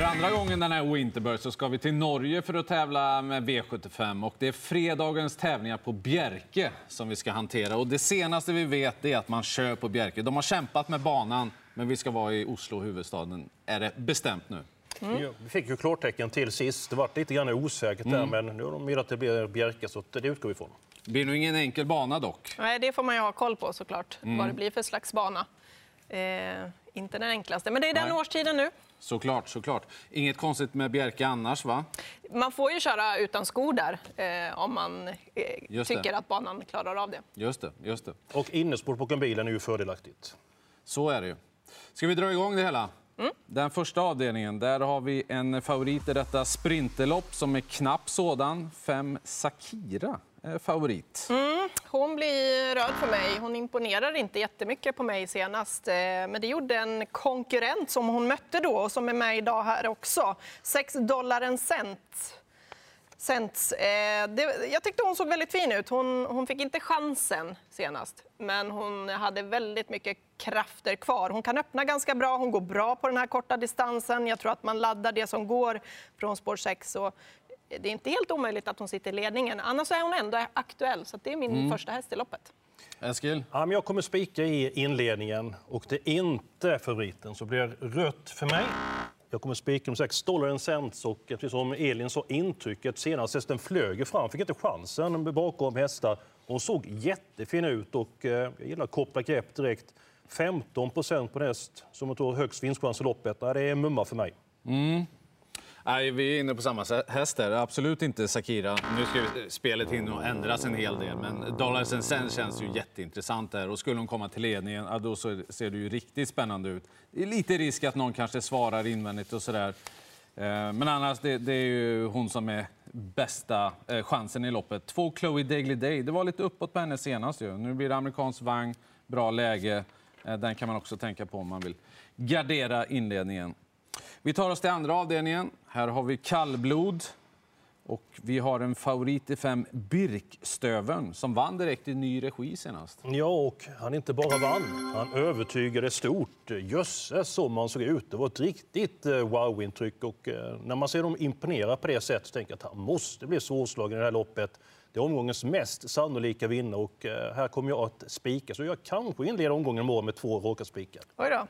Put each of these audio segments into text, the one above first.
För andra gången den här Winterburst så ska vi till Norge för att tävla med V75. Och det är fredagens tävlingar på Bjerke som vi ska hantera. Och det senaste vi vet är att man kör på Bjerke. De har kämpat med banan, men vi ska vara i Oslo, huvudstaden. Är det bestämt nu? Mm. Ja, vi fick ju klartecken till sist. Det var lite grann osäkert där, mm. men nu har de med att det blir Bjerke, så det utgår vi ifrån. Det blir nog ingen enkel bana dock. Nej, det får man ju ha koll på såklart, mm. vad det blir för slags bana. Eh, inte den enklaste, men det är den Nej. årstiden nu. Såklart, såklart. Inget konstigt med Bjerke annars, va? Man får ju köra utan skor där eh, om man eh, tycker att banan klarar av det. Just det, just det. Och innespår på bilen är ju fördelaktigt. Så är det ju. Ska vi dra igång det hela? Mm. Den första avdelningen, där har vi en favorit i detta sprinterlopp som är knapp sådan. Fem Sakira Eh, favorit. Mm, hon blir röd för mig. Hon imponerar inte jättemycket på mig senast. Eh, men det gjorde en konkurrent som hon mötte då och som är med idag här också. 6 dollar en cent. Cents. Eh, jag tyckte hon såg väldigt fin ut. Hon, hon fick inte chansen senast, men hon hade väldigt mycket krafter kvar. Hon kan öppna ganska bra, hon går bra på den här korta distansen. Jag tror att man laddar det som går från spår 6 det är inte helt omöjligt att hon sitter i ledningen. Annars är hon ändå aktuell, så det är min mm. första häst i loppet. Eskil? Ja, men jag kommer spika i inledningen och det är inte favoriten, så blir rött för mig. Jag kommer spika om 6 dollar en cent och precis som Elin sa, intrycket senast hästen flög fram, fick inte chansen bakom hästar. Hon såg jättefin ut och eh, jag gillar att koppla grepp direkt. 15 procent på en häst som jag tror högst vinstchans i loppet. Det är mumma för mig. Mm. Nej, vi är inne på samma häst där. Absolut inte Sakira. Nu ska eh, spelet hinna ändras en hel del, men Dollars Sen känns ju jätteintressant där. Och skulle hon komma till ledningen, ja, då ser det ju riktigt spännande ut. Det är lite risk att någon kanske svarar invändigt och sådär. Eh, men annars, det, det, är ju hon som är bästa eh, chansen i loppet. Två Chloe Daily Day. Det var lite uppåt på henne senast. Ju. Nu blir det amerikansk vagn, bra läge. Den kan man också tänka på om man vill gardera inledningen. Vi tar oss till andra avdelningen. Här har vi kallblod. Och vi har en favorit i fem, Birkstöven, som vann direkt i ny regi senast. Ja, och han inte bara vann, han övertygade stort. Jösses som han såg ut. Det var ett riktigt eh, wow-intryck. Och eh, när man ser dem imponera på det sättet så tänker jag att han måste bli svårslagen i det här loppet. Det är omgångens mest sannolika vinnare och eh, här kommer jag att spika. Så jag kanske inleder omgången mål med två raka spikar. Oj då.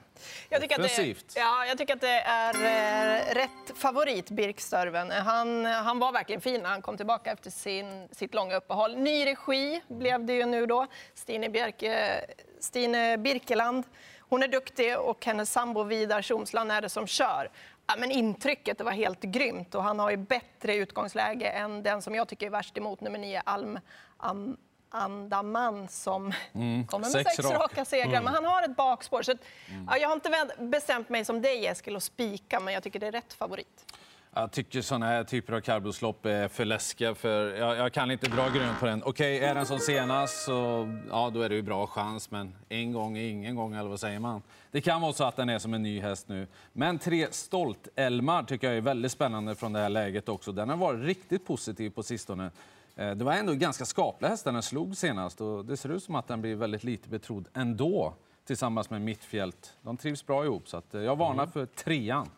Jag tycker, att det, ja, jag tycker att det är eh, rätt favorit, Birkstörven. Han, han var verkligen fin när han kom tillbaka efter sin, sitt långa uppehåll. Ny regi blev det ju nu då. Stine, Bjerke, Stine Birkeland. Hon är duktig och hennes sambo Vidar Tjomsland är det som kör. Ja, men intrycket det var helt grymt och han har ju bättre utgångsläge än den som jag tycker är värst emot, nummer nio, Alm Am, Andaman som mm. kommer med sex, sex raka segrar. Mm. Men han har ett bakspår. Så, mm. ja, jag har inte bestämt mig som dig, Eskil, att spika, men jag tycker det är rätt favorit. Jag tycker såna här typer av karboslopp är för läskiga. För jag, jag kan inte dra grönt på den. Okej, okay, är den som senast så ja, då är det ju bra chans. Men en gång är ingen gång, eller vad säger man? Det kan vara så att den är som en ny häst nu. Men tre Stolt-Elmar tycker jag är väldigt spännande från det här läget också. Den har varit riktigt positiv på sistone. Eh, det var ändå ganska skaplig häst den slog senast och det ser ut som att den blir väldigt lite betrodd ändå tillsammans med Mittfält. De trivs bra ihop så att eh, jag varnar mm. för trean.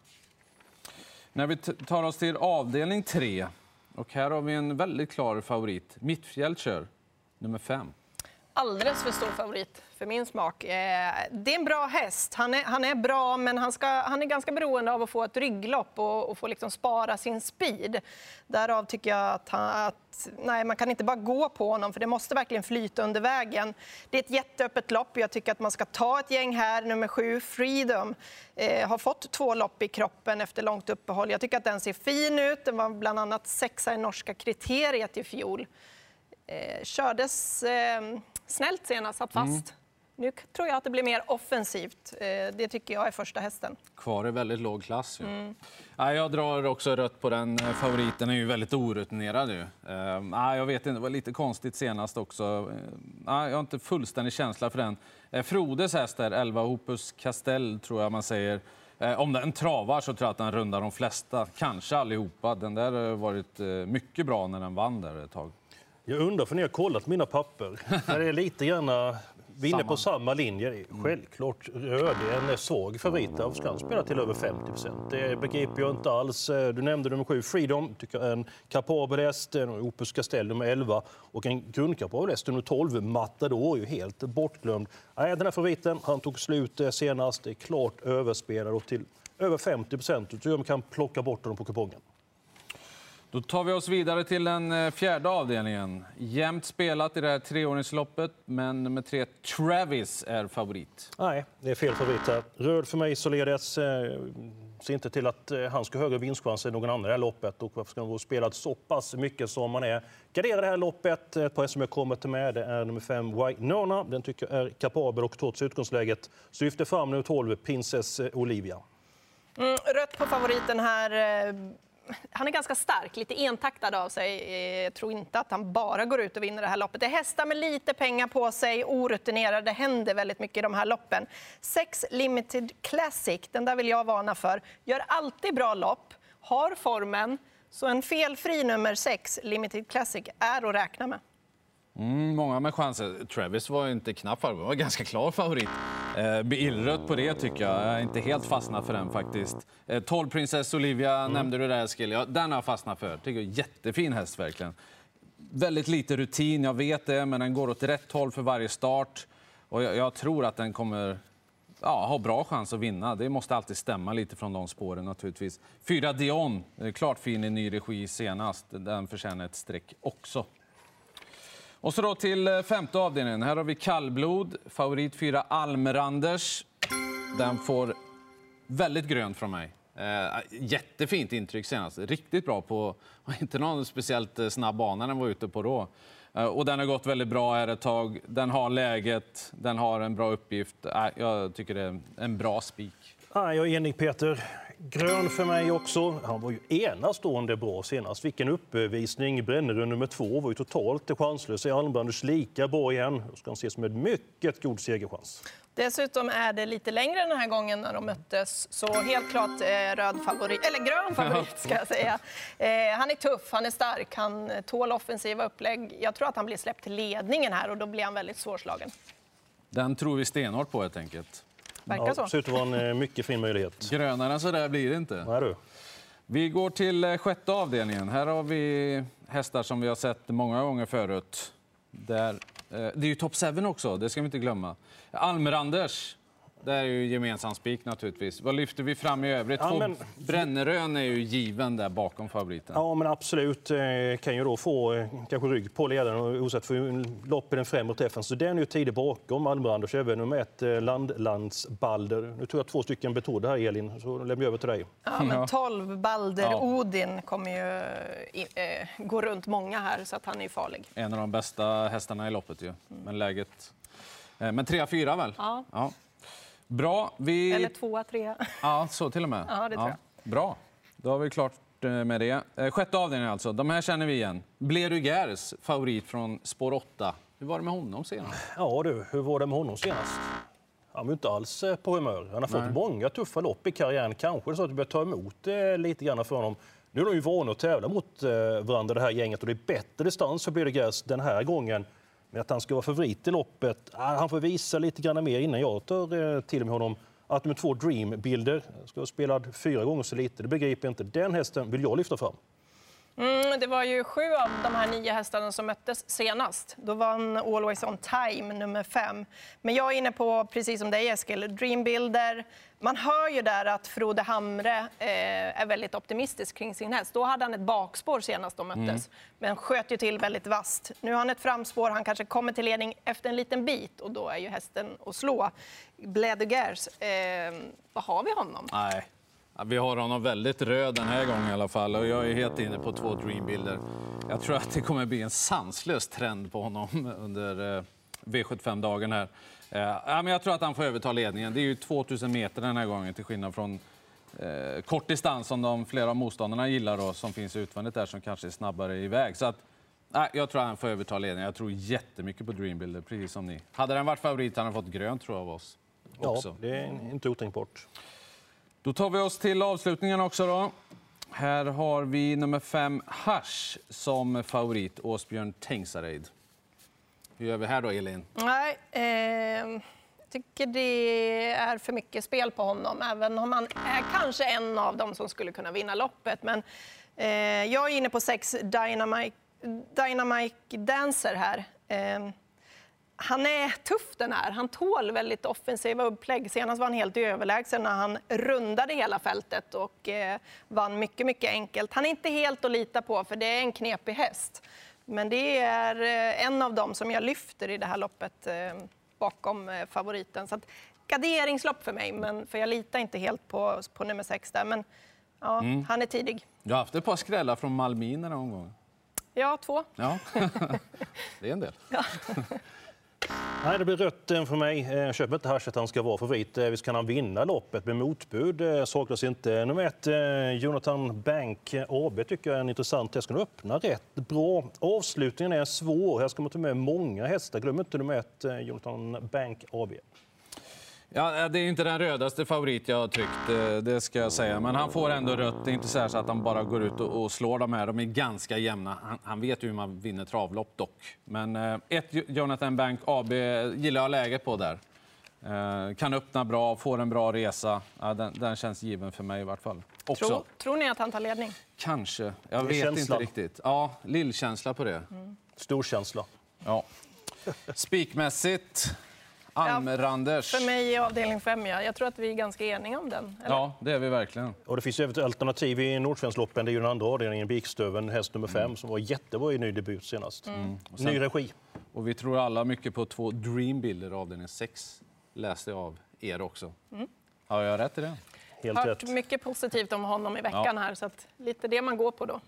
När vi tar oss till avdelning 3, och här har vi en väldigt klar favorit. Mittfjäll nummer 5 alldeles för stor favorit för min smak. Eh, det är en bra häst. Han är, han är bra, men han, ska, han är ganska beroende av att få ett rygglopp och, och få liksom spara sin speed. Därav tycker jag att, han, att nej, man kan inte bara gå på honom, för det måste verkligen flyta under vägen. Det är ett jätteöppet lopp. Jag tycker att man ska ta ett gäng här. Nummer sju, Freedom, eh, har fått två lopp i kroppen efter långt uppehåll. Jag tycker att den ser fin ut. Den var bland annat sexa i norska kriteriet i fjol. Eh, kördes... Eh, snällt senast, satt fast. Mm. Nu tror jag att det blir mer offensivt. Eh, det tycker jag är första hästen. Kvar i väldigt låg klass. Ju. Mm. jag drar också rött på den. Eh, favoriten är ju väldigt orutinerad. Ju. Eh, jag vet inte, det var lite konstigt senast också. jag har inte fullständig känsla för den. Frodes häst där, 11 Opus Castell tror jag man säger. Om den travar så tror jag att den rundar de flesta, kanske allihopa. Den där har varit mycket bra när den vann där ett tag. Jag undrar, för ni har kollat mina papper. det är lite grann Vi är inne på samma linje. Självklart röd är en svag favorit. Varför ska han spela till över 50 procent? Det begriper jag inte alls. Du nämnde nummer 7, Freedom. Tycker en kapabel häst. En Opus Castell nummer 11 och en grundkapabel häst nummer 12, Matador, är ju helt bortglömd. Nej, den här favoriten, han tog slut eh, senast. Det är klart överspelad och till över 50 procent. Man kan plocka bort honom på kupongen. Då tar vi oss vidare till den eh, fjärde avdelningen. Jämnt spelat i det här treåringsloppet, men nummer tre, Travis, är favorit. Nej, det är fel favorit här. Röd för mig således. Eh, ser inte till att eh, han ska ha högre vinstchans än någon annan i det här loppet. Och varför ska han vara spelad så pass mycket som man är? Gardera det här loppet. Ett par som jag kommer till med det är nummer 5, White Nona. Den tycker jag är kapabel och trots utgångsläget så lyfter fram nummer 12, Princess Olivia. Mm, rött på favoriten här. Han är ganska stark, lite entaktad av sig. Eh, jag tror inte att han bara går ut och vinner det här loppet. Det är hästar med lite pengar på sig, orutinerade. Det händer väldigt mycket i de här loppen. Sex Limited Classic, den där vill jag varna för. Gör alltid bra lopp, har formen. Så en felfri nummer sex, Limited Classic, är att räkna med. Mm, många med chanser. Travis var inte knapp favorit, var ganska klar favorit. Eh, blir illrött på det tycker jag. Jag är inte helt fastnat för den faktiskt. Eh, 12 Princess Olivia nämnde du där Eskil. Ja, den har jag fastnat för. Tycker jag jättefin häst verkligen. Väldigt lite rutin, jag vet det, men den går åt rätt håll för varje start. Och jag, jag tror att den kommer ja, ha bra chans att vinna. Det måste alltid stämma lite från de spåren naturligtvis. Fyra Dion, eh, klart fin i ny regi senast. Den förtjänar ett streck också. Och så då till eh, femte avdelningen. Här har vi kallblod, favorit 4 Almeranders. Den får väldigt grönt från mig. Eh, jättefint intryck senast. Riktigt bra på, inte någon speciellt eh, snabb bana den var ute på då. Eh, och den har gått väldigt bra här ett tag. Den har läget, den har en bra uppgift. Eh, jag tycker det är en bra spik. Jag är enig Peter. Grön för mig också. Han var ju enastående bra senast. Vilken uppvisning. Brennerud nummer två var ju totalt chanslös. Är Almbranders lika bra igen? Då ska han ses som en mycket god segerchans. Dessutom är det lite längre den här gången när de möttes. Så helt klart eh, röd favorit, eller grön favorit ska jag säga. Eh, han är tuff, han är stark, han tål offensiva upplägg. Jag tror att han blir släppt till ledningen här och då blir han väldigt svårslagen. Den tror vi stenhårt på helt enkelt. Verkar Ja, så. ser ut att vara en eh, mycket fin möjlighet. Grönare så där blir det inte. Nej, du. Vi går till eh, sjätte avdelningen. Här har vi hästar som vi har sett många gånger förut. Där, eh, det är ju Top 7 också, det ska vi inte glömma. Almeranders, det är ju gemensam spik naturligtvis. Vad lyfter vi fram i övrigt? Ja, men- Brännerön är ju given där bakom favoriten. Ja, men absolut. Eh, Kan ju då få eh, kanske rygg på ledaren och osätt för lopp i den främre träffen. Så den är ju tidigt bakom Almbranders, även nummer ett, eh, Landlandsbalder. Nu tog jag två stycken betrodda här, Elin, så lämnar jag över till dig. Ja, men 12 Balder Ja. Odin kommer ju gå runt många här så att han är ju farlig. En av de bästa hästarna i loppet ju. Men läget... Men 3-4 väl? Ja. Bra. Vi... Eller tvåa, trea. Ja, så till och med. Ja, det tror jag. Bra. Då har vi klart eh, med det. Eh, Sjätte avdelningen alltså. De här känner vi igen. Blerugers, favorit från spår 8. Hur var det med honom senast? Ja du, hur var det med honom senast? Han var inte alls eh, på humör. Han har fått många tuffa lopp i karriären. Kanske så att det börjar ta emot lite grann för honom. Nu är de ju vana att tävla mot varandra det här gänget och det är bättre distans för Bledegers den här gången. Men att han ska vara favorit i loppet, han får visa lite grann mer innan jag tar eh, till med honom. Att med två dreambilder ska vara spelad fyra gånger så lite, det begriper jag inte. Den hästen vill jag lyfta fram. Mm, det var ju sju av de här nio hästarna som möttes senast. Då vann Always On Time, nummer fem. Men jag är inne på, precis som dig Eskil, Dreambuilder. Man hör ju där att Frode Hamre eh, är väldigt optimistisk kring sin häst. Då hade han ett bakspår senast de möttes, men sköt ju till väldigt vasst. Nu har han ett framspår, han kanske kommer till ledning efter en liten bit och då är ju hästen att slå. Bledugers, eh, vad har vi honom? Nej. Ja, Vi har honom väldigt röd den här gången i alla fall och jag är helt inne på två dreambilder. Jag tror att det kommer bli en sanslös trend på honom under eh, V75-dagen här. Eh, Ja, men jag tror att han får överta ledningen. Det är ju 2000 meter den här gången till skillnad från eh, kort distans som de flera av motståndarna gillar och som finns utvändigt där som kanske är snabbare iväg. Så att, nej, jag tror att han får överta ledningen. Jag tror jättemycket på dreambilder, precis som ni. Hade den varit favorit hade han fått grönt tror jag av oss. Också. Ja, det är inte otänkbart. Då tar vi oss till avslutningen också. Då. Här har vi nummer fem, Hash, som favorit. Åsbjörn Tengsareid. Hur gör vi här då, Elin? Nej, eh, jag tycker det är för mycket spel på honom, även om han är kanske en av dem som skulle kunna vinna loppet. Men eh, jag är inne på sex Dynamite, Dynamite Dancer här. Eh, han är tuff den här. Han tål väldigt offensiva upplägg. Senast var han helt överlägsen när han rundade hela fältet och eh, vann mycket, mycket enkelt. Han är inte helt att lita på för det är en knepig häst. Men det är eh, en av dem som jag lyfter i det här loppet eh, bakom eh, favoriten. Så att, garderingslopp för mig, men, för jag litar inte helt på, på nummer sex där. Men ja, Mm. han är tidig. Du har haft ett par skrällar från Malmin någon gång. Ja, två. Ja, det är en del. Nej, det blir rött eh, för mig. Eh, jag köper inte hasch att han ska vara favorit. Eh, visst kan han vinna loppet med motbud. Saknas inte. Nummer ett, Jonathan Bank AB tycker jag är en intressant häst. Ska öppna rätt bra. Avslutningen är svår. Här ska man ta med många hästar. Glöm inte nummer ett, Jonathan Bank AB. Ja, det är inte den rödaste favorit jag har tryckt, eh, det ska jag säga. Men han får ändå rött. Det är inte så, här så att han bara går ut och, och slår de här. De är ganska jämna. Han, han vet ju hur man vinner travlopp dock. Men eh, ett Jonathan Bank AB gillar jag läget på där. Eh, kan öppna bra, får en bra resa. Ja, den, den känns given för mig i vart fall. Också. Tror, tror ni att han tar ledning? Kanske. Jag vet känslan. inte riktigt. Ja, lillkänsla på det. Storkänsla. Ja. Spikmässigt, Almeranders. För mig är avdelning fem, ja. Jag tror att vi är ganska eniga om den. Eller? Ja, det är vi verkligen. Och det finns ju ett alternativ i Nordsvenskloppen. Det är ju den andra avdelningen, Bikstöven, häst nummer fem, som var jättebra i ny debut senast. Ny regi. Och vi tror alla mycket på två Dreambilder avdelning 6. Läste jag av er också. Har jag rätt i det? Helt Hört rätt. mycket positivt om honom i veckan här, så att lite det man går på då.